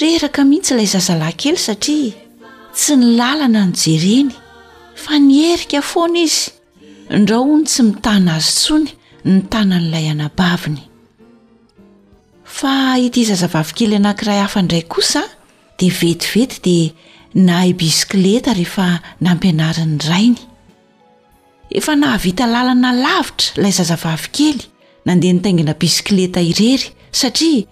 Reraka mihitsy ilay zazalahy kely satria tsy ny lalana no jereny fa ny herika foana izy, ndrao hono tsy mitana azy intsony ny tanan'ilay anabaviny. Fa ity zazavavy kely anankiray hafa indray kosa dia vetivety dia nahay bisikileta rehefa nampianarin'ny rainy. Efa nahavita lalana lavitra ilay zazavavy kely nandeha nitaingina bisikileta irery satria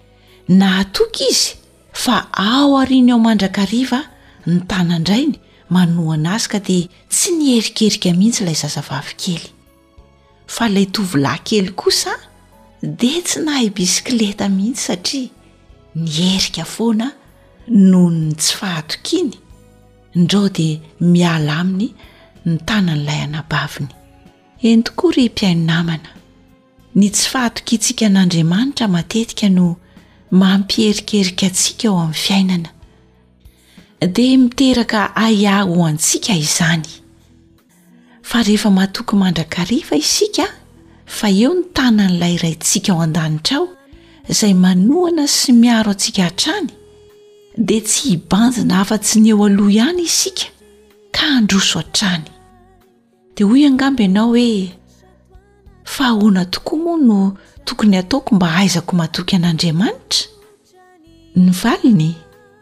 nahatoky izy fa ao ariny ao mandrakariva ny tanan-drainy manohana azy ka dia tsy niherikerika mihitsy ilay zazavavy kely. Fa ilay tovolahy kely kosa dia tsy nahay bisikileta mihitsy satria nierika foana noho ny tsy fahatokiany. Ndrao dia miala aminy ny tanan'ilay anabaviny. Eny tokoa ry mpihaino namana, ny tsy fahatokiantsika an'Andriamanitra matetika no mampiherikerika antsika ao amin'ny fiainana. Dia miteraka ahiahy ho antsika izany. Fa rehefa matoky mandrakariva isika fa eo ny tanan'ilay raintsika ao an-danitra ao izay manohana sy miaro antsika hatrany dia tsy hibanjina afa-tsy ny eo aloha ihany isika ka handroso hatrany dia hoy angamba ianao hoe fa ahoana tokoa moa no tokony ataoko mba haizako matoky an'andriamanitra ny valiny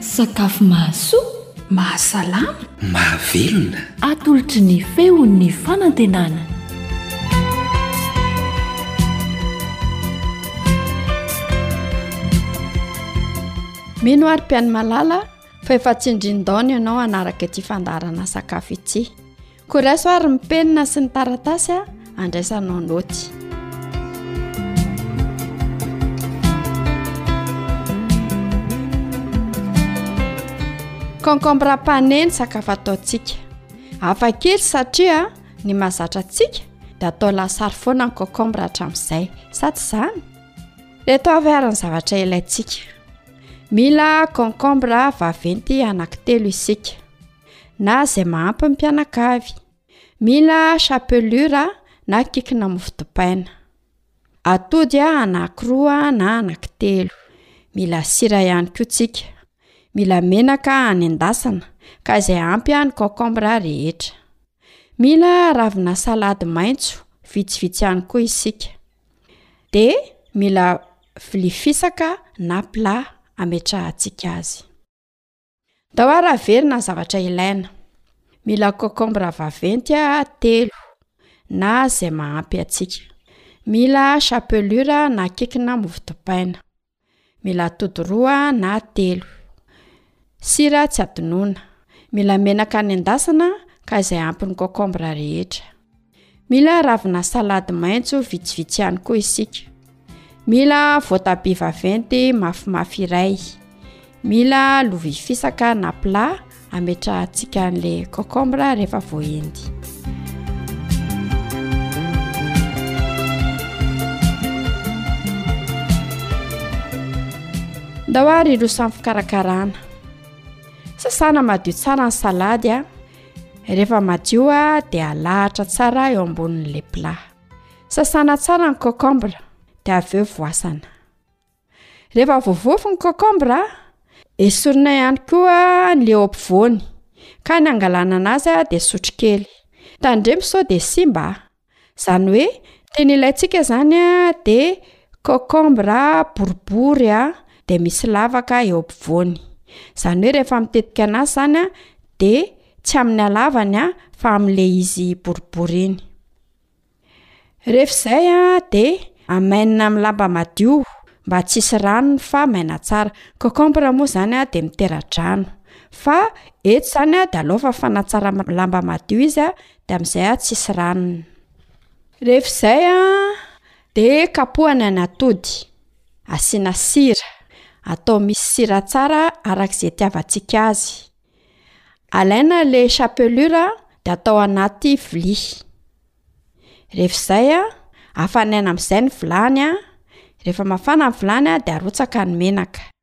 Sakafo mahasoa. Mahasalama. Mahavelona. Atolotry ny feon'ny fanantenana. Mino aho ry mpianimalala fa efa tsindrin-daona ianao hanaraka ity fandaharana sakafo ity. Koraiso ary ny penina sy ny taratasy a, andraisanao naoty. Concombre pané ny sakafo ataontsika. Hafa kely satria ny mazatra antsika dia atao lasary foana ny concombre hatramin'izay, sa tsy izany? Reto avy ary ny zavatra ilaintsika. Mila concombre vaventy anaky telo isika. na izay mahampy ny mpianakavy. Mila chapelure na kikina mofo dipaina. Atody anankiroa na anankitelo. Mila sira ihany koa tsika. Mila menaka hanendasana ka izay ampy ny concombre rehetra. Mila ravina salady maitso vitsivitsy ihany koa isika. Dia mila vilia fisaka na plat ametrahantsika azy. Ndao ary averina ny zavatra ilaina. Mila cocombre vaventy telo na izay mahampy antsika. Mila chapelure na kikina mofo dipaina. Mila atody roa na telo. Sira tsy adinoina. Mila menaka nendasina ka izay ampy ny cocombre rehetra. Mila ravina salady maitso vitsivitsy ihany koa isika. Mila voatabia vaventy mafimafy iray. Mila lovia fisaka na plat ametrahantsika an'ilay cocombre rehefa voaendy. Ndao ary ireo samy fikarakarana. Sasana madio tsara ny salady a. Rehefa madio dia alahatra tsara eo ambonin'ny lepla. Sasana tsara ny cocombre dia avy eo voasana. Rehefa voavofy ny cocombre, esorina ihany koa ny eo ampovoany ka ny angalanana azy dia sotrokely. Tandremo sao dia simba. Zany hoe teny ilaintsika zany a de cocombre boribory a de misy lavaka eo ampovoany, zany hoe rehefa mitetika anazy zany a de tsy amin'ny halavany a fa amin'le izy boribory iny, rehefa izay a de amainina amin'ny lamba madio mba tsy hisy ranony fa maina tsara, cocombre moa zany a de mitera-drano fa eto zany a de aleo fa fanatsara- lamba madio izy a. de am'zay ah tsisy ranony. Rehef izay an de kapohana ny atody, asiana sira, atao misy sira tsara arak'izay itiavantsika azy. Alaina le chapelure de atao anaty vilia. Rehef izay an, afanaina am'zay ny vilany an, rehefa mafana ny vilany an de arotsaka ny menaka.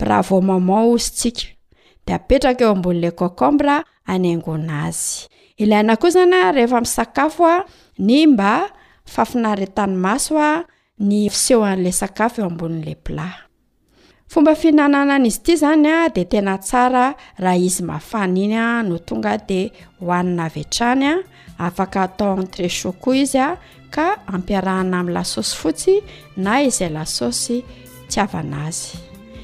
Raha vao maman osy tsika de apetraka eo ambon'ilay concombre anaingoana azy. Ilaina koa zany rehefa misakafo a ny mba fafinaretan'ny maso a ny fisehoan'ilay sakafo eo ambonin'ilay plat. Fomba fihinanana an'izy ity zany a de tena tsara raha izy mafana iny a no tonga de hohanina avy hatrany a. Afaka atao entrechat koa izy a, ka ampiarahana amin'ny lasosy fotsy na izay lasosy tiavana azy.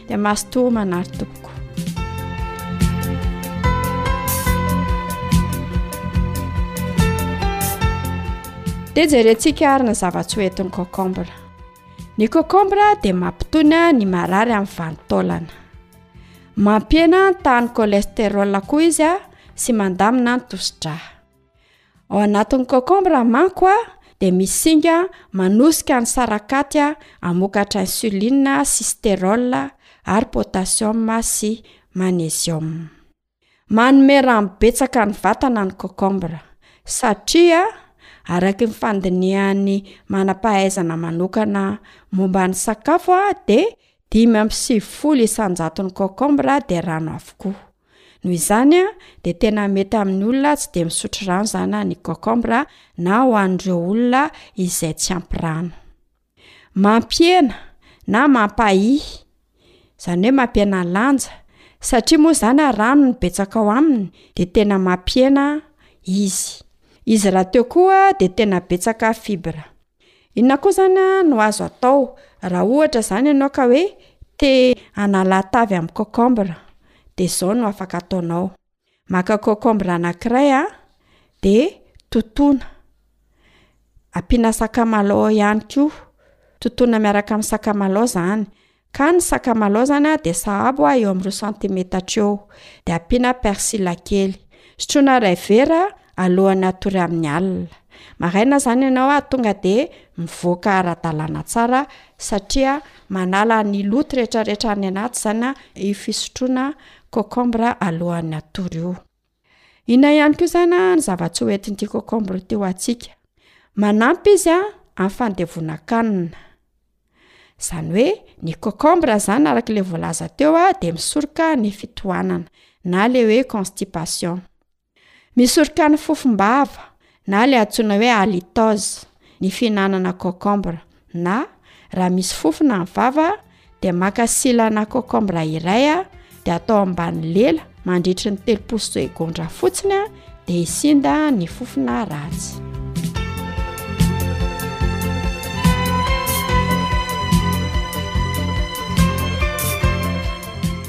Dia mazotoa homana ary tompoko. Dia jerentsika ary ny zava-tsy ho entin'ny cocombre. Ny cocombre dia mampitony ny marary amin'ny vanin-taolana. Mampihena ny tahan'ny cholestérol koa izy a. sy mandamina ny tosi-dra. Ao anatin'ny concombre manko dia misy singa manosika ny sarakaty hamokatra insuline sy stérol ary potassium sy magnesium. Manome rano betsaka ny vatana ny concombre satria araky ny fandinihan'ny manam-pahaizana manokana momba ny sakafo dia dimy amby sivifolo isan-jaton'ny concombre dia rano avokoa. Noho izany dia tena mety amin'ny olona tsy dia misotro rano izany ny concombre na ho an'ireo olona izay tsy ampy rano. Mampihena na mampahihy, izany hoe mampihena ny lanja, satria moa izany ary rano no betsaka ao aminy dia tena mampihena izy. Izy rahateo koa dia tena betsaka fibres. Inona koa izany no azo atao raha ohatra izany ianao ka hoe te hanala tavy amin'ny cocombre? Dia izao no afaka ataonao, maka cocombre anankiray a, dia totoina, ampiana sakamalao ihany koa, totoina miaraka amin'ny sakamalao izany, Ka ny sakamalao zany dia sahabo eo amin'ny roa santimetatra eo, dia ampiana persil kely. Sotroina iray vera alohan'ny hatory amin'ny alina. Maraina zany ianao a, tonga dia mivoaka ara-dalàna tsara satria manala ny loto rehetra rehetra any anaty zany io fisotroana cocombre alohan'ny hatory io. Inona ihany koa izany an ny zava-tsy ho entin'ity concombre ity ho antsika? Manampy izy an amin'ny fandevonan-kanina. Izany hoe ny concombre izany araka ilay voalaza teo a dia misoroka ny fitohanana na ilay hoe constipation. Misoroka ny fofom-bava. na ilay antsoina hoe halitose, ny fihinanana cocombre, na raha misy fofona ny vava dia maka silana cocombre iray a dia atao ambany lela mandritry ny telopolo segondra fotsiny a dia isinda ny fofona ratsy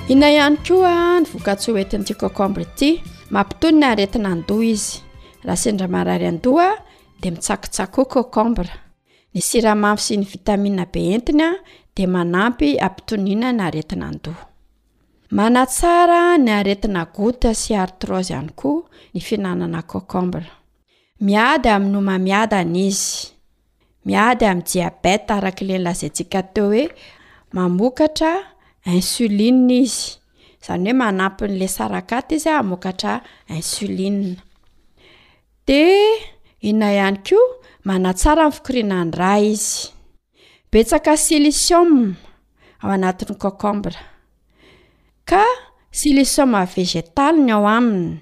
ina ihany koa ny vokatsoa entin'ity cocombre ity mampitonina aretina an-doha izy Raha sendra marary an-doha dia mitsakotsako cocombre. Ny siramamy sy ny vitamina be entiny dia manampy ampitoniana ny aretina an-doha. Manatsara ny aretina goutte sy arthrose ihany koa ny fihinanana cocombre. Miady amin'ny homamiadana izy. Miady amin'ny diabeta araka ilay nolazaintsika teo hoe mamokatra insuline izy. Izany hoe manampy an'ilay sarakaty izy hamokatra insuline. Dia inona ihany koa? Manatsara ny fikorianan'ny rà izy. Betsaka silicium ao anatin'ny concombre. Ka silicium végétal ny ao aminy.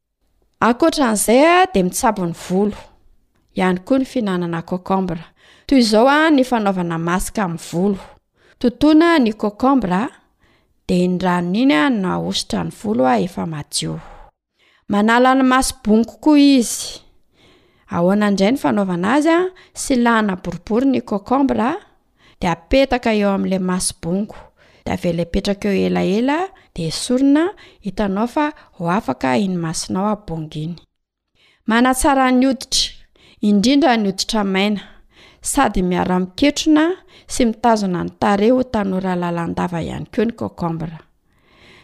Ankoatra an'izay dia mitsabo ny volo ihany koa ny fihinanana cocombre. Toy izao ny fanaovana masque amin'ny volo. Totoina ny cocombre dia iny ranony iny no ahosotra ny volo efa madio. Manala ny masobongo koa izy. Ahoana indray ny fanaovana azy? Silahana boribory ny cocombre dia apetaka eo amin'ilay maso bongo dia avela epetraka eo elaela dia esorina hitanao fa ho afaka iny masonao abongo iny manatsara ny hoditra indrindra ny hoditra maina sady miara-miketrona sy mitazona ny tarehy ho tanora lalandava ihany koa ny cocombre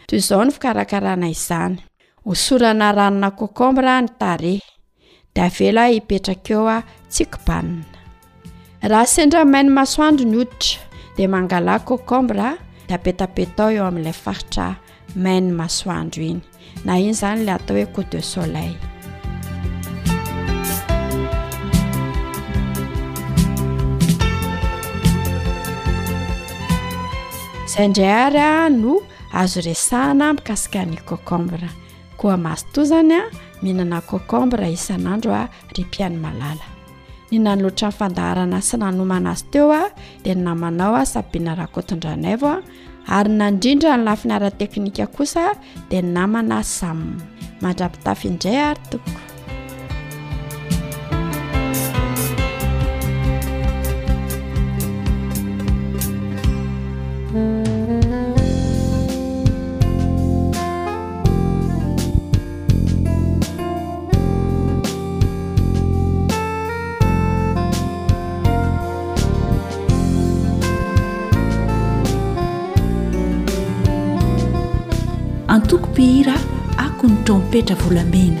Toy izao ny fikarakarana izany. Hosorana ranona cocombre ny tarehy, dia avela hipetraka eo tsy kibanina. Raha sendra main'ny masoandro ny hoditra, dia mangalà cocombre dia petapetao eo amin'ilay faritra main'ny masoandro iny. na iny izany ilay atao hoe coup de soleil izay indray ary a no azo resahana mikasika ny cocombre koa masto zany a mihinana cocombre isan'andro a ry mpiaino malala ny nanolotra ny fandaharana sy nanomana azy teo a dia ny namanao a sabina rakotondranaivo a Ary na indrindra ny lafiny ara-teknika kosa dia ny namana Sam. Mandra-pitafy indray ary tompoko. Antoko mpihira Akon'ny Trompetra Volamena.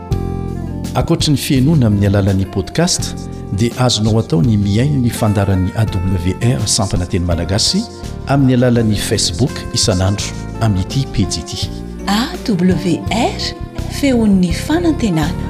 Ankoatry ny fihainoana amin'ny alalan'ny podcast dia azonao atao ny mihaino ny fandaran'ny AWR sampana teny malagasy amin'ny alalan'ny Facebook isan'andro amin'ity pejy ity. AWR feon'ny fanantenana.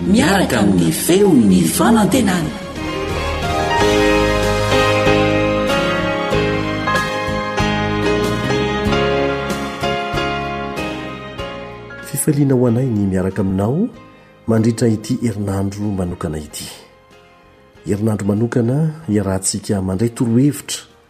miaraka amin'ny feon'ny fanantenana. Fifaliana ho anay ny miaraka aminao mandritra ity herinandro manokana ity. Herinandro manokana iarahantsika mandray torohevitra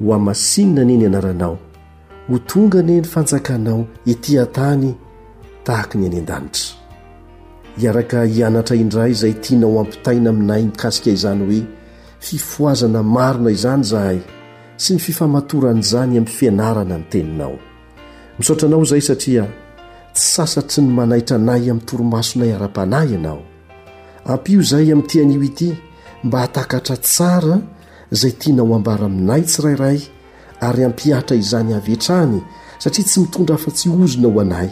Ho hamasinina anie ny anaranao. Ho tonga anie ny fanjakanao ety an-tany tahaka ny any an-danitra. Hiaraka hianatra indray izay tianao hampitaina aminay mikasika izany hoe fifohazana marina izany izahay sy ny fifamatoran'izany amin'ny fianarana ny teninao. Misaotra anao izahay satria tsy sasatry ny manaitra anay amin'ny torimasonay ara-panahy ianao. Ampio izahay amin'ity anio ity mba hahatakatra tsara izay tianao hambara aminay tsirairay ary hampihatra izany avy hatrany satria tsy mitondra afa-tsy ozona ho anay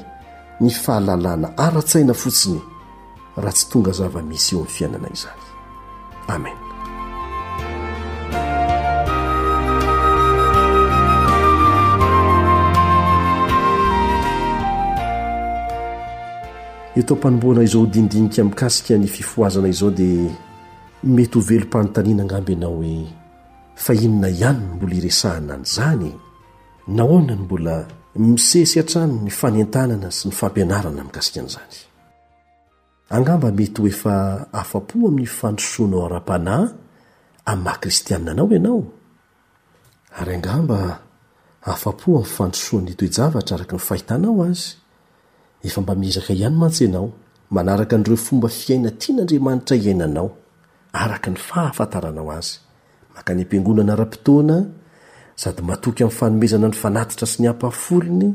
ny fahalalana ara-tsaina fotsiny raha tsy tonga zava-misy eo amin'ny fiainana izany. Amen. Eto am-panomboana izao dinidinika mikasika ny fifohazana izao dia Mety ho velom-panontaniana angamba ianao hoe, Fa inona ihany no mbola iresahana an'izany e? Nahoana no mbola misesy hatrany ny fanentanana sy ny fampianarana mikasika an'izany? Angamba mety ho efa afa-po amin'ny fandrosoanao ara-panahy amin'ny maha-kristianina anao ianao? Ary angamba afa-po amin'ny fandrosoan'ny toe-javatra araka ny fahitanao azy. Efa mba miezaka ihany mantsy ianao manaraka an'ireo fomba fiaina tian'Andriamanitra iainanao, araka ny fahafantaranao azy. Mankany am-piangonana ara-potoana, sady matoky amin'ny fanomezana ny fanatitra sy ny ampahafolony,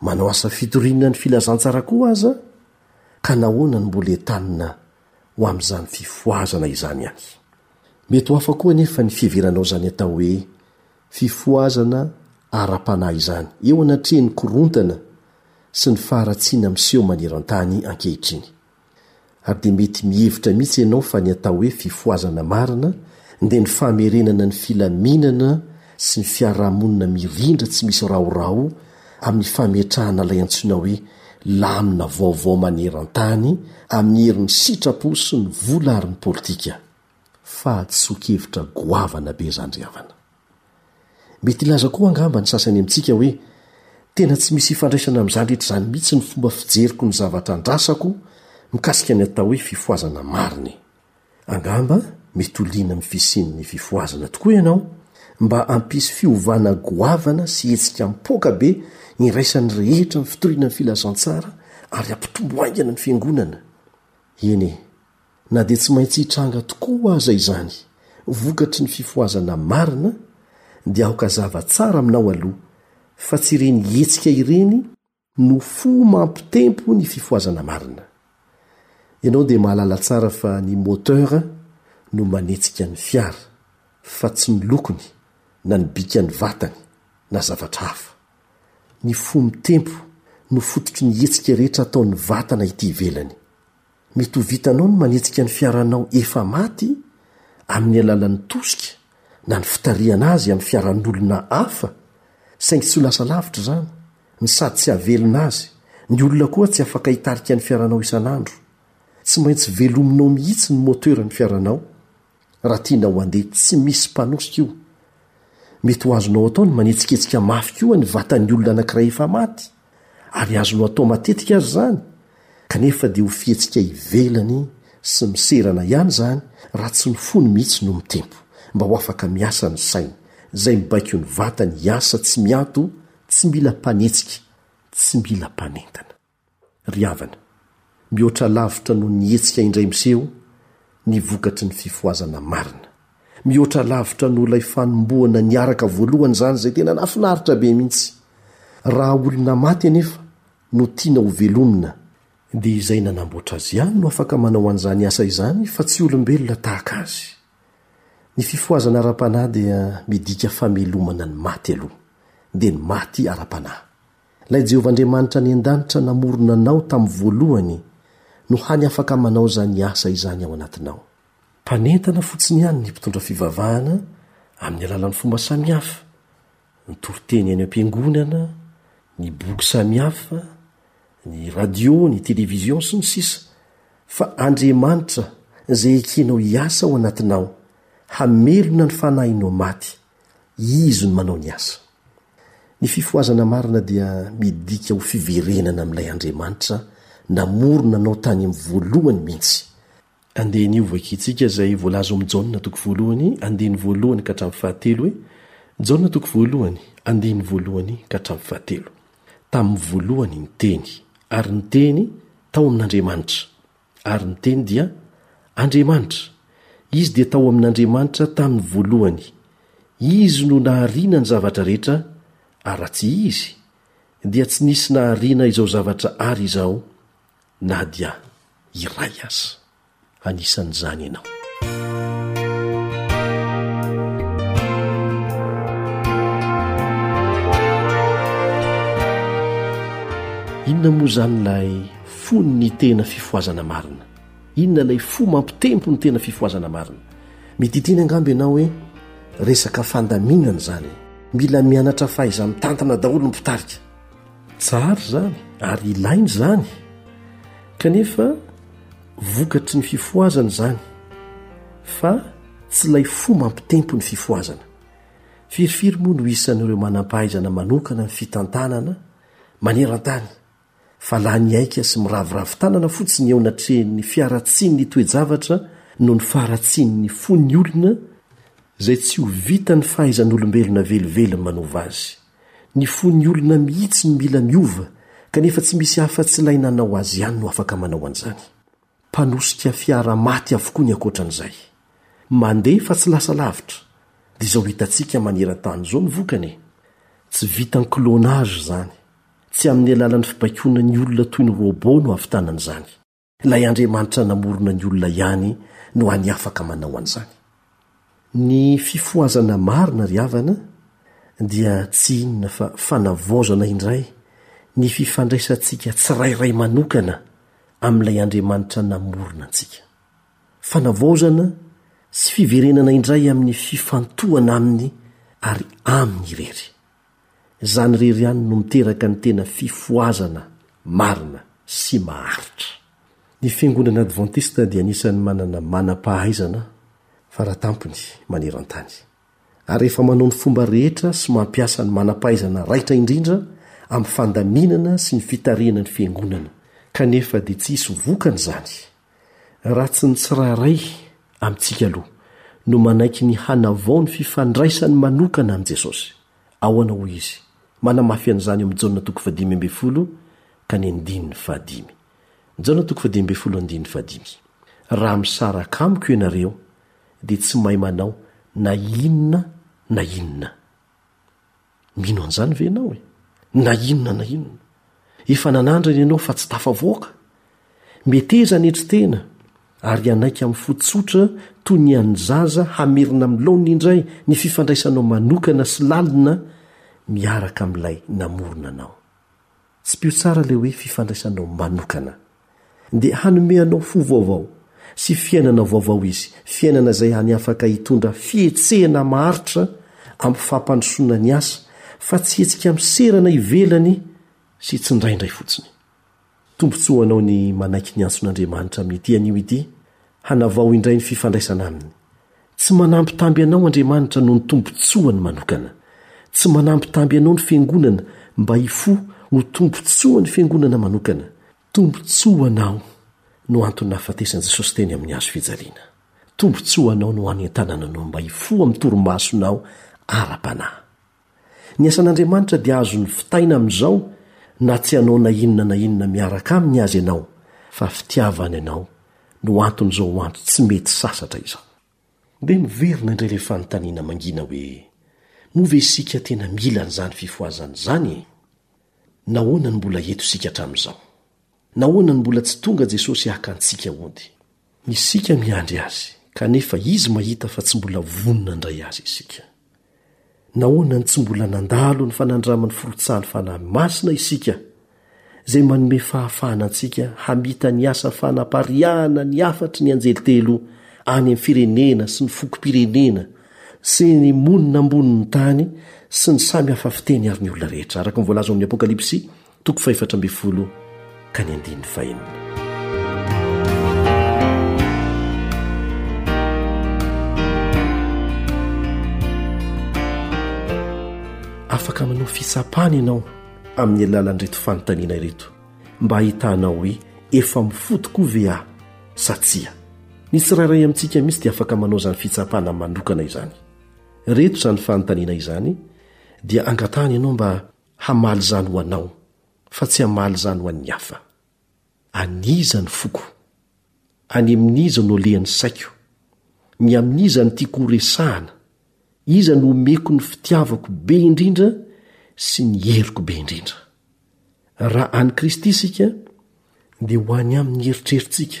manao asa fitoriana ny filazantsara koa aza, ka nahoana no mbola entanina ho amin'izany fifohazana izany any? Mety ho hafa koa anefa ny fiheveranao izany atao hoe fifohazana ara-panahy izany eo anatrehan'ny korontana sy ny faharatsiana miseho maneran-tany ankehitriny. Ary dia mety mihevitra mihitsy ianao fa ny atao hoe fifohazana marina dia ny famerenana ny filaminana sy ny fiarahamonina mirindra tsy misy rahoraho amin'ny fametrahana ilay antsoina hoe lamina vaovao maneran-tany amin'ny herin'ny sitrapo sy ny vola ary ny politika. Fahadisoan-kevitra goavana be izany ry havana. Mety hilaza koa angamba ny sasany amintsika hoe, tena tsy misy ifandraisana amin'izany rehetra izany mihitsy ny fomba fijeriko ny zavatra andrasako mikasika ny atao hoe fifohazana marina e! Angamba mitoliana amin'ny fisian'ny fifohazana tokoa ianao mba hampisy fiovana goavana sy hetsika mipoaka be iraisan'ny rehetra ny fitoriana ny filazantsara ary hampitombo haingana ny Fiangonana. Eny e, na dia tsy maintsy hitranga tokoa aza izany vokatry ny fifohazana marina dia aoka hazava tsara aminao aloha fa tsy ireny hetsika ireny no fo mampitempo ny fifohazana marina. Ianao dia mahalala tsara fa ny moteur no manetsika ny fiara, fa tsy ny lokony na ny bikan'ny vatany na zavatra hafa. Ny fo mitempo no fototry ny hetsika rehetra ataon'ny vatana ety ivelany. Mety ho vitanao ny manetsika ny fiaranao efa maty amin'ny alalan'ny tosika na ny fitarihana azy amin'ny fiaran'olona hafa, saingy tsy ho lasa lavitra izany, ny sady tsy hahavelona azy, ny olona koa tsy afaka hitarika ny fiaranao isan'andro. Tsy maintsy velominao mihitsy ny moteran'ny fiaranao. Raha tianao handeha tsy misy mpanosika io, mety ho azonao atao ny manetsiketsika mafy koa ny vatan'ny olona anankiray efa maty, ary azonao atao matetika aza izany, kanefa dia ho fihetsika ivelany sy miserana ihany izany raha tsy ny fony mihitsy no mitempo mba ho afaka miasa ny sainy, izay mibaiko ny vatany hiasa tsy mianto, tsy mila mpanetsika, tsy mila mpanentana. Ry havana, mihoatra lavitra noho ny hetsika indray miseho ny vokatry ny fifohazana marina. Mihoatra lavitra noho ilay fanombohana niaraka voalohany izany izay tena nahafinaritra be mihitsy. Raha olona maty anefa no tiana hovelomina, dia izay nanamboatra azy ihany no afaka manao an'izany asa izany fa tsy olombelona tahaka azy. Ny fifohazana ara-panahy dia midika famelomana ny maty aloha, dia ny maty ara-panahy. Ilay Jehovah Andriamanitra any an-danitra namorona anao tamin'ny voalohany no hany afaka manao izany asa izany ao anatinao. Mpanentana fotsiny ihany ny mpitondra fivavahana amin'ny alalan'ny fomba samihafa, ny toriteny any am-piangonana, ny boky samihafa, ny radio, ny televizion, sy ny sisa Fa Andriamanitra izay ekenao hiasa ao anatinao, hamelona ny fanahinao maty, Izy no manao ny asa. Ny fifohazana marina dia midika ho fiverenana amin'ilay Andriamanitra namorona anao tany amin'ny voalohany mihitsy. Andiany hovakiantsika izay voalaza ao amin'ny Jaona toko voalohany, andiany voalohany ka hatramin'ny fahatelo hoe, Jaona toko voalohany, andiany voalohany ka hatramin'ny fahatelo. Tamin'ny voalohany ny Teny, ary ny Teny tao amin'Andriamanitra. Ary ny Teny dia Andriamanitra. Izy dia tao amin' Andriamanitra tamin'ny voalohany. Izy no nahariana ny zavatra rehetra, ary raha tsy Izy, dia tsy nisy nahariana izao zavatra àry izao na dia iray aza. Anisan'izany ianao. Inona moa izany ilay. Fon'ny tena fifohazana marina. Inona ilay fo mampitempo ny tena fifohazana marina? Mididina angamba ianao hoe resaka fandaminana izany e! Mila mianatra fahaiza-mitantana daholo ny mpitarika. Tsara izany ary ilaina izany, kanefa vokatry ny fifohazana izany, fa tsy ilay fo mampitempo ny fifohazana. Firifiry moa no isan'ireo manam-pahaizana manokana amin'ny fitantanana maneran-tany fa lany aika sy miraviravy tanana fotsiny eo anatrehan'ny fiharatsian'ny toe-javatra noho ny faharatsian'ny fo ny olona izay tsy ho vitan'ny fahaizan'olombelona velively manova azy. Ny fon'ny olona mihitsy no mila miova kanefa tsy misy afa-tsy ilay nanao azy ihany no afaka manao an'izany. Mpanosika fiara maty avokoa ny ankoatran'izay. Mandeha fa tsy lasa lavitra, dia izao hitantsika maneran-tany izao ny vokany e! Tsy vitan'ny clonage izany. Tsy amin'ny alalan'ny fibaikoana ny olona toy ny robot no ahavitana an'izany. Ilay Andriamanitra namorona ny olona ihany no hany afaka manao an'izany. Ny fifohazana marina ry havana dia tsy inona fa fanavaozana indray ny fifandraisantsika tsirairay manokana amin'ilay Andriamanitra namorona antsika. Fanavaozana sy fiverenana indray amin'ny fifantohana Aminy ary Aminy irery. Izany irery ihany no miteraka ny tena fifohazana marina sy maharitra. Ny Fiangonana Advantista dia anisan'ny manana manam-pahaizana fara tampony maneran-tany, ary efa manao ny fomba rehetra sy mampiasa ny manam-pahaizana raitra indrindra amin'ny fandaminana sy ny fitarihana ny Fiangonana, kanefa dia tsy hisy vokany izany. Raha tsy ny tsirairay amintsika aloha no manaiky ny hanavao ny fifandraisany manokana amin'i Jesosy, ahoana hoy izy manamafy an'izany ao amin'ny Jaona toko fahadimy ambin'ny folo ka ny andininy fahadimy? Jaona toko fahadimy ambin'ny folo andininy fahadimy, Raha misaraka amiko ianareo, dia tsy mahay manao na inona na inona. Mino an'izany ve ianao e? Na inona na inona. Efa nanandrana ianao fa tsy tafavoaka. Meteza ny hetsi-tena ary hanaiky amin'ny fo tsotra toy ny an'ny zaza hamerina amin'ny laoniny indray ny fifandraisanao manokana sy lalina miaraka amin'ilay namorona anao. Tsipiho tsara ilay hoe fifandraisanao manokana. Dia hanome anao fo vaovao sy fiainana vaovao izy, fiainana izay hany afaka hitondra fihetsehana maharitra amin'ny fampandrosoana ny asa fa tsy hetsika miserana ivelany sy tsindraindray fotsiny. Tombontsoa ho anao ny manaiky ny antson'Andriamanitra amin'ity anio ity hanavao indray ny fifandraisana aminy. Tsy manambitamby anao Andriamanitra noho ny tombontsoany manokana. Tsy manambitamby anao ny Fiangonana mba hifoha ho tombontsoan'ny Fiangonana manokana. Tombontsoa ho anao no antony nahafatesan'i Jesosy teny amin'ny hazo fijaliana. Tombontsoa ho anao no hanentanana anao mba hifoha amin'ny torimasonao ara-panahy. Ny asan'Andriamanitra dia azony vitaina amin'izao na tsy hanao na inona na inona miaraka aminy aza ianao fa fitiavany anao no anton'izao andro tsy mety sasatra izao. Dia miverina indray ilay fanontaniana mangina hoe, moa ve isika tena mila an'izany fifohazana izany e? Nahoana no mbola eto isika hatramin'izao? Nahoana no mbola tsy tonga Jesosy haka antsika hody? Isika miandry Azy, kanefa Izy mahita fa tsy mbola vonona handray Azy isika. Nahoana no tsy mbola nandalo ny fanandraman'ny firotsahan'ny Fanahy Masina isika, izay manome fahafahana antsika hamita ny asa fanapariahana ny hafatry ny anjely telo any amin'ny firenena sy ny fokom-pirenena sy ny monina ambonin'ny tany sy ny samy hafa fiteny ary ny olona rehetra, araka ny voalaza ao amin'ny Apokalypsy Toko fahefatra ambin'ny folo ka ny andininy fahenina. Afaka manao fisapana ianao amin'ny alalan'ireto fanontaniana ireto mba hahitanao hoe efa mifoha tokoa ve aho sa tsia. Ny tsirairay amintsika mihitsy dia afaka manao izany fitsapana manokana izany. Ireto izany fanontaniana izany dia angatahana ianao mba Hamaly izany ho anao, fa tsy hamaly izany ho an'ny hafa. An'iza ny foko? Any amin'iza no alehan'ny saiko? Ny amin'iza no tiako ho resahana? Iza no omeko ny fitiavako be indrindra sy ny heriko be indrindra? Raha an'i Kristy isika, dia ho any aminy ny eritreritsika.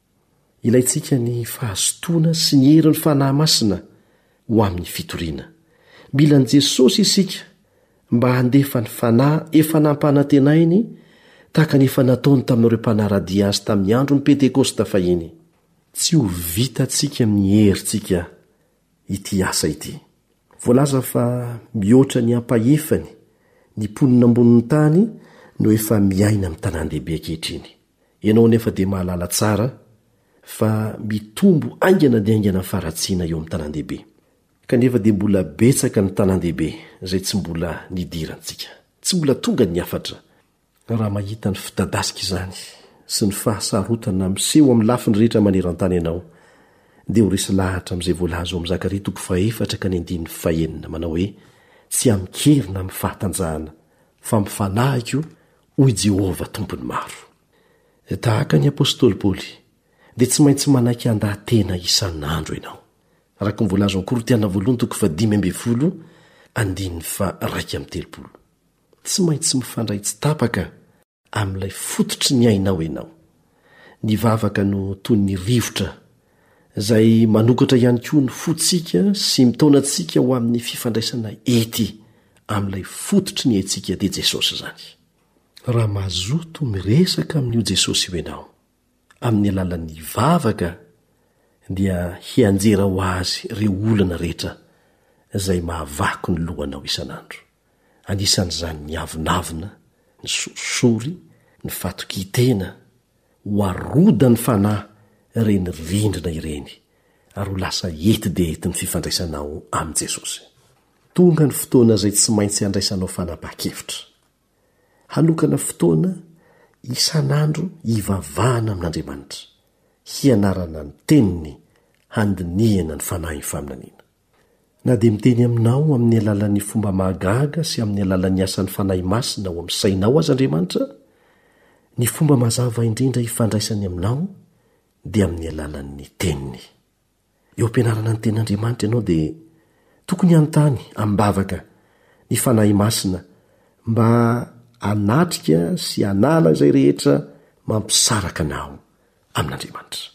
Ilaintsika ny fahazotoana sy ny herin'ny Fanahy Masina ho amin'ny fitoriana. Mila an'i Jesosy isika mba handefa ny Fanahy efa nampanantenainy tahaka ny efa nataony tamin'ireo mpanara-dia azy tamin'ny andron'ny Pentekosta fahiny. Tsy ho vitantsika amin'ny herintsika ity asa ity. Voalaza fa mihoatra ny ampahefany ny mponina ambonin'ny tany no efa miaina amin'ny tanàn-dehibe ankehitriny. Ianao anefa dia mahalala tsara fa mitombo haingana dia haingana ny faharatsiana eo amin'ny tanàn-dehibe. Kanefa dia mbola betsaka ny tanàn-dehibe izay tsy mbola nidirantsika. Tsy mbola tonga ny hafatra. Raha mahita ny fitadasika izany sy ny fahasarotana miseho amin'ny lafiny rehetra maneran-tany ianao, dia ho resy lahatra amin'izay voalaza ao amin'ny Zakaria toko fahefatra ka ny andininy fahenina manao hoe, Tsy amin-kery na amin'ny fahatanjahana, fa amin'ny fanahiko hoy Jehovah Tompon'ny maro. Tahaka ny apostoly Paoly, dia tsy maintsy manaiky handaha-tena isan'andro ianao. Araka ny voalazon'ny Korintiana voalohany toko fahadimy ambin'ny folo andininy faha-iraika amby telopolo. Tsy maintsy mifandray tsy tapaka amin'ilay fototry ny ainao ianao. Ny vavaka no toy ny rivotra izay manokatra ihany koa ny fontsika sy mitaona antsika ho amin'ny fifandraisana ety amin'ilay fototry ny aintsika dia Jesosy izany. Raha mazoto miresaka amin'io Jesosy io ianao amin'ny alalan'ny vavaka dia hianjera ho azy ireo olana rehetra izay mahavaky ny lohanao isan'andro. Anisan'izany ny avonavona, ny sorisory, ny fatokian-tena, ho arodan'ny fanahy ireny rindrina ireny, ary ho lasa ety dia ety ny fifandraisanao amin'i Jesosy. Tonga ny fotoana izay tsy maintsy handraisanao fanapahan-kevitra. Hanokana fotoana isan'andro hivavahana amin'Andriamanitra, hianarana ny Teniny, handinihana ny fanahin'ny faminaniana. Na dia miteny aminao amin'ny alalan'ny fomba mahagaga sy amin'ny alalan'ny asan'ny Fanahy Masina ao amin'ny sainao aza Andriamanitra, ny fomba mazava indrindra ifandraisany aminao dia amin'ny alalan'ny Teniny. Eo am-pianarana ny Tenin'Andriamanitra ianao dia tokony hanontany amim-bavaka ny Fanahy Masina mba hanatrika sy hanala izay rehetra mampisaraka anao amin'Andriamanitra.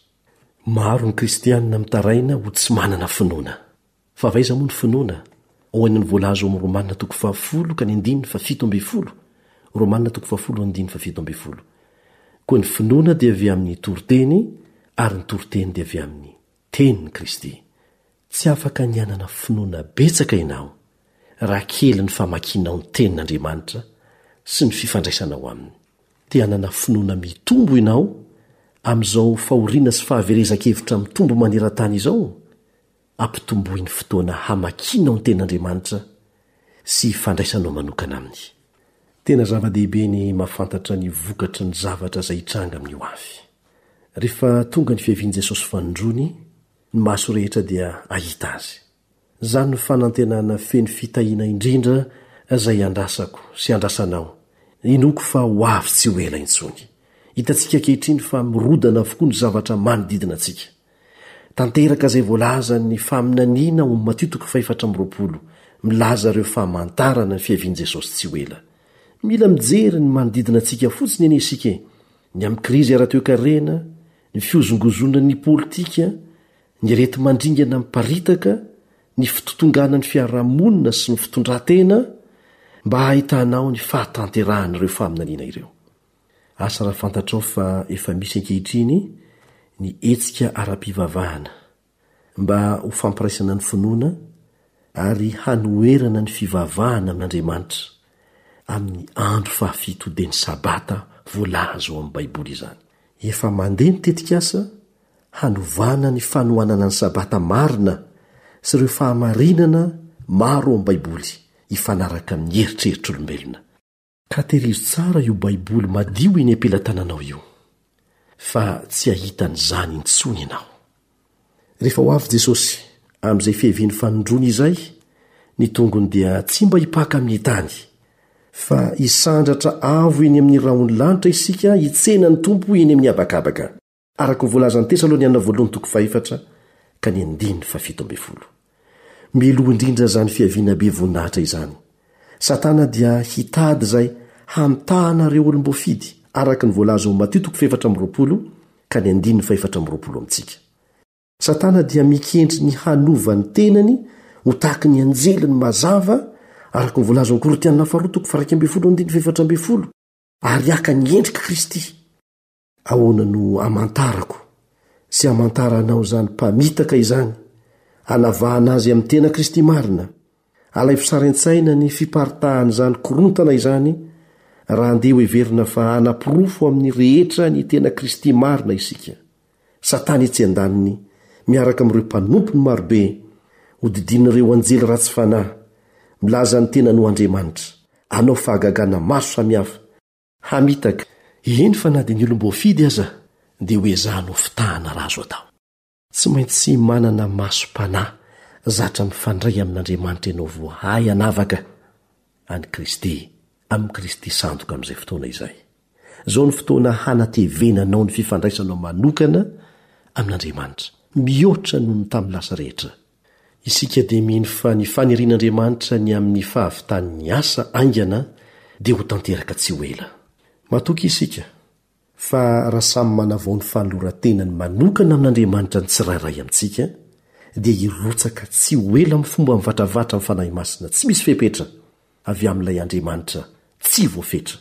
Maro ny Kristianina mitaraina ho tsy manana finoana. Fa avy aiza moa ny finoana? Ho an'ny voalaza ao amin'ny Romanina toko fahafolo ka ny andininy fahafito ambin'ny folo, Romanina toko fahafolo andininy fahafito ambin'ny folo, Koa ny finoana dia avy amin'ny toriteny, ary ny toriteny dia avy amin'ny tenin'i Kristy. Tsy afaka ny hanana finoana betsaka ianao raha kely ny famakianao ny Tenin'Andriamanitra sy ny fifandraisanao aminy. Te hanana finoana mitombo ianao amin'izao fahoriana sy fahaverezan-kevitra mitombo maneran-tany izao? Ampitomboy ny fotoana hamakianao ny Tenin'Andriamanitra sy hifandraisanao manokana aminy. Tena zava-dehibe ny mahafantatra ny vokatry ny zavatra izay hitranga amin'ny hoavy. Rehefa tonga ny fiavian'i Jesosy fanindroany, ny maso rehetra dia hahita azy. Izany no fanantenana feno fitahiana indrindra izay andrasako sy andrasanao. Inoako fa ho avy tsy ho ela intsony. Hitantsika ankehitriny fa mirodana avokoa ny zavatra manodidina antsika. Tanteraka izay voalazan'ny faminaniana ao amin'ny Matio toko fahefatra amby roapolo, milaza ireo famantarana ny fiavian'i Jesosy tsy ho ela. Mila mijery ny manodidina antsika fotsiny anie isika e! Ny amin'ny krizy ara-toekarena, ny fihozongozonan'ny politika, Ny areti-mandringana miparitaka, ny fitotonganan'ny fiarahamonina sy ny fitondran-tena mba hahitanao ny fahatanterahan'ireo faminaniana ireo. Asa raha fantatrao fa efa misy ankehitriny ny hetsika ara-pivavahana mba ho fampiraisana ny finoana ary hanoherana ny fivavahana amin'Andriamanitra amin'ny andro fahafito dia ny Sabata voalaza ao amin'ny Baiboly izany. Efa mandeha ny tetikasa hanovana ny fanohanana ny Sabata marina sy ireo fahamarinana maro ao amin'ny Baiboly hifanaraka amin'ny eritreritr'olombelona. Ka tehirizo tsara io Baiboly madio eny am-pelatananao io, fa tsy hahita an'izany intsony ianao. Rehefa ho avy Jesosy, amin'izay fiaviany fanindroany izay, ny tongony dia tsy mba hipaka amin'ny tany, fa hisandratra avo eny amin'ny rahon'ny lanitra isika hitsena ny Tompo eny amin'ny habakabaka. Araka ny voalazan'ny Tesaloniana Voalohany toko fahefatra ka ny andininy fahafito ambin'ny folo. Mialoha indrindra izany fiaviana be voninahitra izany, Satana dia hitady izay hamitahana ireo olom-boafidy, araka ny voalaza ao Matio toko fahefatra amby roapolo ka ny andininy fahefatra amby roapolo amintsika. Satana dia mikendry ny hanova ny tenany ho tahaky ny anjeliny mazava, araka ny voalaza ao Korintiana Faharoa toko faha-iraika ambin'ny folo andininy fahefatra ambin'ny folo, ary haka ny endrik'i Kristy. Ahoana no hamantarako sy hamantaranao izany mpamitaka izany? Anavahana azy amin'ny tena Kristy marina. Alaivo sary an-tsaina ny fiparitahan'izany korontana izany raha andeha ho heverina fa hanaporofo amin'ny rehetra ny tena Kristy marina isika. Satana etsy an-daniny miaraka amin'ireo mpanompony marobe, hodidinin'ireo anjely ratsy fanahy, milaza ny tenany ho andriamanitra, hanao fahagagana maro samihafa, Hamitaka, eny fa na dia ny olom-boafidy aza dia ho ezahana ho fitahana raha azo atao. Tsy maintsy manana masom-panahy zatra mifandray amin'Andriamanitra ianao voahay hanavaka an'i Kristy amin'i Kristy sandoka amin'izay fotoana izay. Izao no fotoana hanatevenanao ny fifandraisanao manokana amin'Andriamanitra, mihoatra noho ny tamin'ny lasa rehetra. Isika dia mino fa ny fanirian'Andriamanitra ny amin'ny fahavitan'ny asa haingana dia ho tanteraka tsy ho ela. Matoky isika fa raha samy manavao ny fanoloran-tenany manokana amin'Andriamanitra ny tsirairay amintsika, dia hirotsaka tsy ho ela amin'ny fomba mivatravatra ny Fanahy Masina tsy misy fepetra avy amin'ilay Andriamanitra tsy voafetra,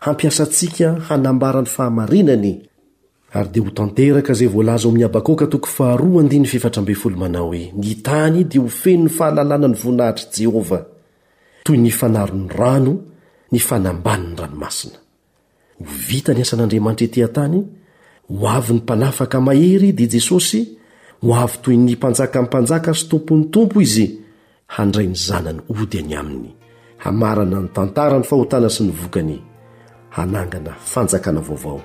hampiasa antsika hanambara ny fahamarinany, ary dia ho tanteraka izay voalaza ao amin'ny Habakoka toko faharoa andininy f'efatra ambin'ny folo manao hoe, Ny tany dia ho feno fahalalana ny voninahitr'i Jehovah, toy ny fanaron'ny rano ny fanambanin'ny ranomasina. Ho vita ny asan'Andriamanitra ety an-tany, ho avy ny Mpanafaka mahery, dia Jesosy, ho avy toy ny Mpanjakan'ny mpanjaka sy Tompon'ny tompo Izy, handray ny Zanany hody any Aminy, hamarana ny tantaran'ny fahotana sy ny vokany, hanangana fanjakana vaovao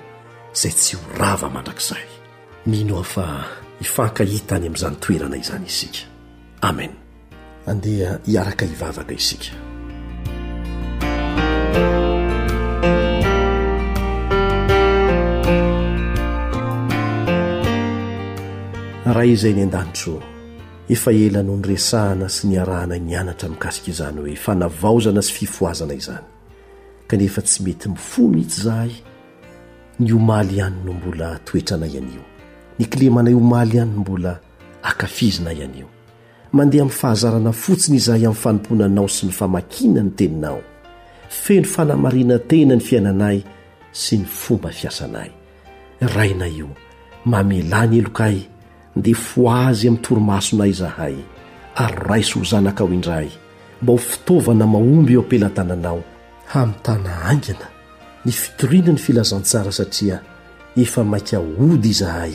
izay tsy ho rava mandrakizay. Mino aho fa hifankahita any amin'izany toerana izany isika. Amena. Andeha hiaraka hivavaka isika. Raha izay ny an-danitro, efa ela no niresahana sy niarahana nianatra mikasika izany hoe fanavaozana sy fifohazana izany, kanefa tsy mety mifoha mihitsy izahay, ny omaly ihany no mbola toetranay anio, ny kilemanay omaly ihany no mbola akafizinay anio. Mandeha amin'ny fahazarana fotsiny izahay amin'ny fanompoana Anao sy ny famakiana ny Teninao. Feno fanamarinan-tena ny fiainanay sy ny fomba fiasanay. Rainay io, mamelà ny helokay, dia fohazy amin'ny torimasonay izahay, ary raiso ho zanakao indray, mba ho fitaovana mahomby eo am-pelatananao, hamitana haingana ny fitoriana ny filazantsara, satria efa maika hody izahay.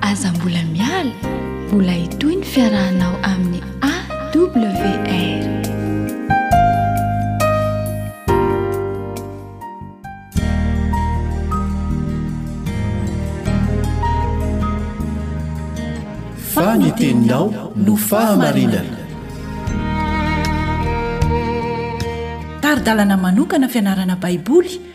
Aza mbola miala, mbola hitohy ny fiarahanao amin'ny AWR. Fa ny teninao no fahamarinana. Tari-dalana manokana fianarana Baiboly.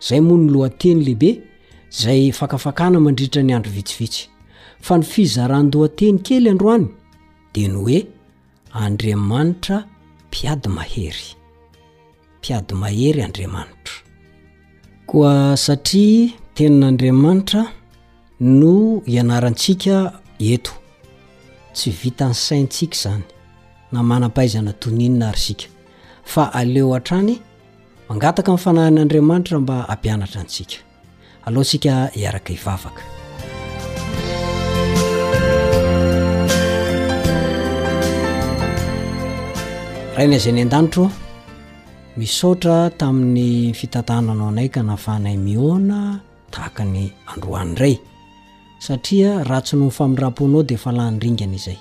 Izay moa ny lohateny lehibe izay fakafakana mandritra ny andro vitsivitsy. Fa ny fizaran-dohateny kely androany dia ny hoe Andriamanitra mpiady mahery. Mpiady mahery Andriamanitra. Koa satria tenin'Andriamanitra no ianarantsika eto, tsy vitan'ny saintsika izany na manam-pahaizana toniana ary isika fa aleo hatrany Mangataka ny fanahin'Andriamanitra mba hampianatra antsika. Alohantsika hiaraka hivavaka. Raina izay ny an-danitro, misaotra tamin'ny fitantananao anay ka nahafahanay mihoana tahaka ny androany indray satria raha tsy noho ny famindram-ponao dia efa lany ringana izay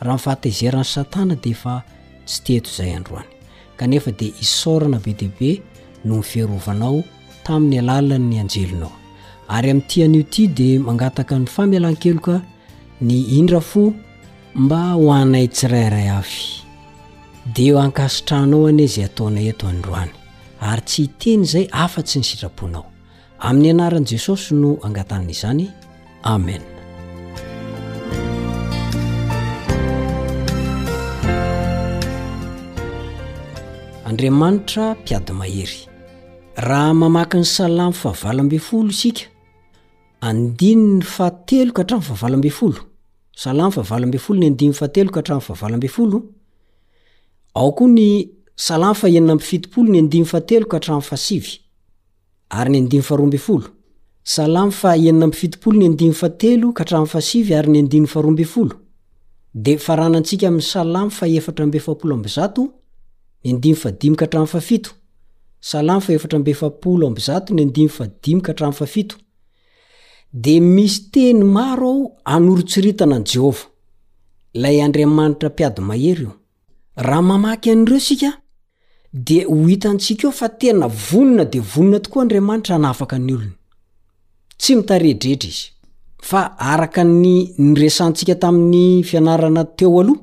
raha ny fahatezeran'i satana dia efa tsy teto izay androany kanefa dia isaorana be dia be noho ny fiarovanao tamin'ny alalan'ny anjelinao ary amin'ny tian'io ity dia mangataka ny famelan-keloka ny indra fo mba ho anay tsirairay avy dia eo ankasitranao anie izay ataonay eto androany ary tsy hiteny izay afa-tsy ny sitraponao Amin'ny anaran'i Jesosy no angatahana izany. Amen. Andriamanitra mpiady mahery. Raha mamaky ny salamo fahavalo ambin'ny folo isika, andininy fahatelo ka hatramin'ny fahavalo ambin'ny folo. Salamo fahavalo ambin'ny folo ny andininy fahatelo ka hatramin'ny fahavalo ambin'ny folo. Ao koa ny salamo fahenina amby fitopolo ny andininy fahatelo ka hatramin'ny fahasivy. Ary ny andininy faharoa ambin'ny folo. Salamo faha enina amby fitopolo ny andininy fahatelo ka hatramin'ny fahasivy ary ny andininy faharoa ambin'ny folo. Dia faranantsika amin'ny Salamo faha efatra amby efapolo amby zato, ny andininy fahadimy ka hatramin'ny fahafito. Salamo faha efatra amby efapolo amby zato ny andininy fahadimy ka hatramin'ny fahafito. Dia misy teny maro ao anoritsiritana an'i Jehovah. Ilay Andriamanitra mpiady mahery io. Raha mamaky an'ireo isika dia ho hitantsika eo fa tena vonona dia vonona tokoa Andriamanitra hanafaka ny olony. Tsy mitaredredra Izy. Fa araka ny niresahantsika tamin'ny fianarana teo aloha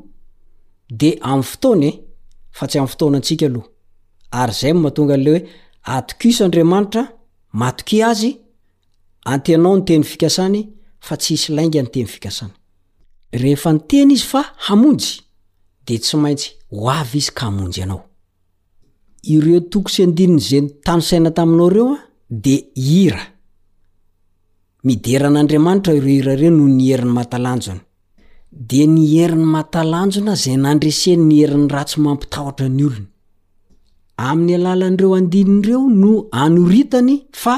dia amin'ny fotoana e, fa tsy amin'ny fotoana antsika aloha. Ary izay no mahatonga an'ilay hoe, Atokisa Andriamanitra, matokia Azy, Antenaony ny teny fikasany fa tsy hisy lainga ny teny fikasany. Rehefa niteny izy fa hamonjy, dia tsy maintsy ho avy izy ka hamonjy anao. Ireo toko sy andininy izay notanisaina taminao ireo dia hira. Midera an'Andriamanitra ireo hira ireo noho ny heriny mahatalanjona. Dia ny heriny mahatalanjona izay nandreseny ny herin'ny ratsy mampitahotra ny olony. Amin'ny alalan'ireo andininy ireo no anoritany fa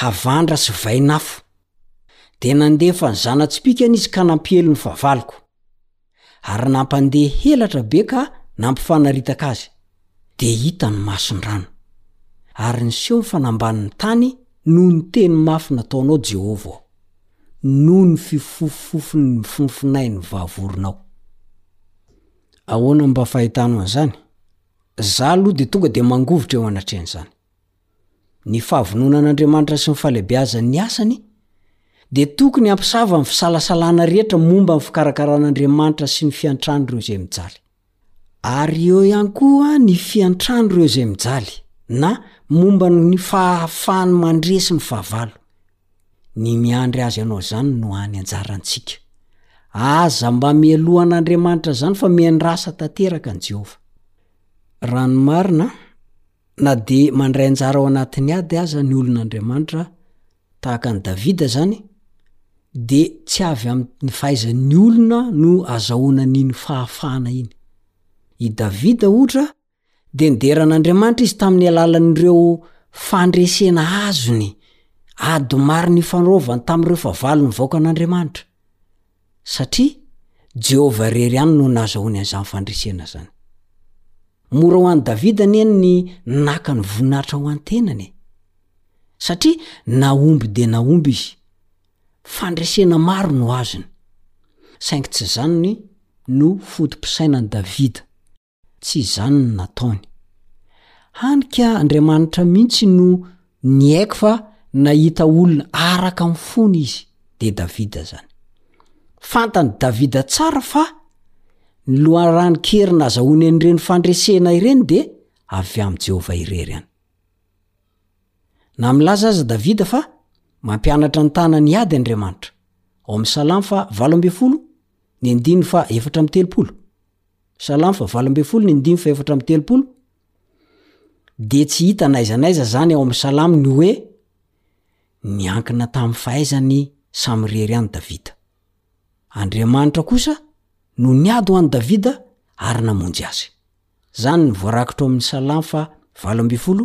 havandra sy vain'afo. Dia nandefa ny zana-tsipìkany izy ka nampiely ny fahavaloko. Ary nampandeha helatra be ka nampifanaritaka azy, dia hita ny mason-drano. Ary niseho ny fanambanin'ny tany noho ny teny mafy nataonao, Jehovah ô, noho ny fifofofofon'ny fonofonain'ny vavoronao. Ahoana no mba fahitànao an'izany? Izaho aloha dia tonga dia mangovitra eo anatrehan'izany. Ny fahavonona an'Andriamanitra sy ny fahalehibeazan'ny asany dia tokony hampisava ny fisalasalana rehetra momba ny fikarakaran'Andriamanitra sy ny fiantran'ireo izay mijaly. Ary eo ihany koa ny fiantran'ireo izay mijaly, na momba ny fahafahany mandresy ny fahavalo. Ny miandry azy hanao izany no hany anjarantsika. Aza mba mialoha an'Andriamanitra izany fa miandrasa tanteraka an'i Jehovah. Raha ny marina, Na dia mandray anjara ao anatin'ny ady aza ny olon'Andriamanitra, tahaka an'i Davida izany, dia tsy avy amin'ny fahaizan'ny olona no azahoana an'iny fahafahana iny. I Davida, ohatra, dia nidera an'Andriamanitra izy tamin'ny alalan'ireo fandresena azony ady maro nifanoroavany tamin'ireo fahavalon'ny vahoakan'Andriamanitra. satria Jehovah irery ihany no nahazahoany an'izany fandresena izany. Mora ho an'i Davida anie ny naka ny voninahitra ho an'ny tenany e! Satria nahomby dia nahomby izy, fandresena maro no azony. Saingy tsy izany no foto-pisainan'i Davida. Tsy izany no nataony. Hany ka Andriamanitra mihitsy no niaiky fa nahita olona araka ny fony izy, dia Davida izany. Fantan'i Davida tsara fa ny loharanon-keriny azahoany an'ireny fandresena ireny dia avy amin'i Jehovah irery ihany. Na milaza aza Davida fa mampianatra ny tanany hiady Andriamanitra, ao amin'ny Salamo faha valo ambin'ny folo, ny andininy faha efatra amby telopolo, Salam fa valo ambin'ny folo ny ndimy fa efatra amby telopolo dia tsy hita n'aiza n'aiza zany ao amin'ny Salam ny hoe niankina tamin'ny fahaizany samy rery any Davida. Andriamanitra kosa no niady ho an'i Davida ary namonjy azy. Zany ny voarakitra ao amin'ny Salam fa valo ambin'ny folo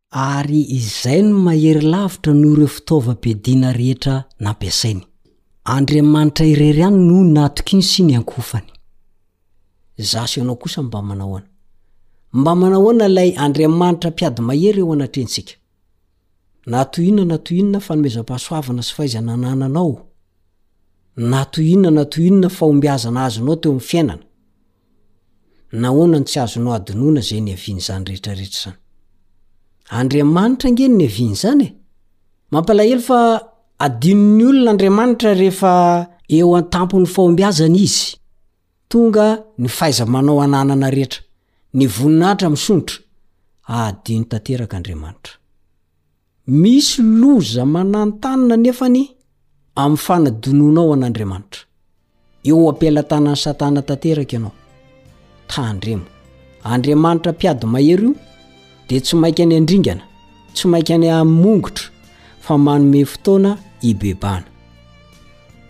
ary izay no mahery lavitra noho ireo fitaovam-piadiana rehetra nampiasainy. Andriamanitra irery ihany no natokiny sy niankofany. Izaho sy ianao kosa mba manao ahoana? Mba manao ahoana ilay Andriamanitra mpiady mahery eo anatrehantsika? Na toy inona na toy inona fanomezam-pahasoavana sy fahaizana anananao, na toy inona na toy inona fahombiazana azonao teo amin'ny fiainana, Nahoana no tsy azonao adinoina izay niavian'izany rehetrarehetra izany? Andriamanitra ange no niaviany izany e! Mampalahelo fa adinon'ny olona Andriamanitra rehefa eo an-tampon'ny fahombiazana Izy. Tonga ny fahaiza-manao ananana rehetra, ny voninahitra misondrotra, adino tanteraka Andriamanitra. Misy loza mananontanona anefany amin'ny fanadinoanao an'Andriamanitra. Eo am-pelatanan'i Satana tanteraka ianao. Tandremo. Andriamanitra mpiady mahery io dia tsy mainka any andringana, tsy mainka any amongotra fa manome fotoana hibebana.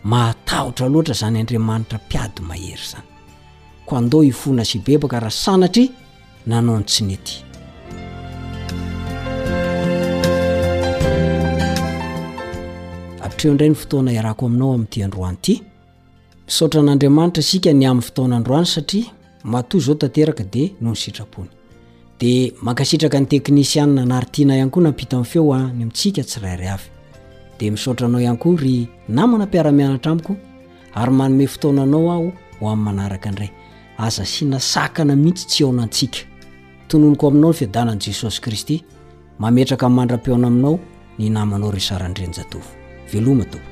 Mahatahotra loatra izany Andriamanitra mpiady mahery izany. Koa andao hifona sy hibebaka raha sanatria nanao ny tsy nety. Atreho indray ny fotoana iarako aminao amin'ity androany ity. Misaotra an'Andriamanitra isika ny amin'ny fotoana androany satria matoa izao tanteraka dia noho ny sitrapony. Dia mankasitraka ny teknisianina anaritiana ihany koa nampita amin'ny feo any amintsika tsirairay avy. Dia misaotra anao ihany koa ry namana mpiara-mianatra amiko ary manome fotoana anao aho ho amin'ny manaraka indray aza asiana sakana mihitsy tsy aona antsika tononiko aminao ny fiadanan'i jesosy kristy mametraka mandra-peona aminao ny namanao ry saran-drenjatovo veloma tompoko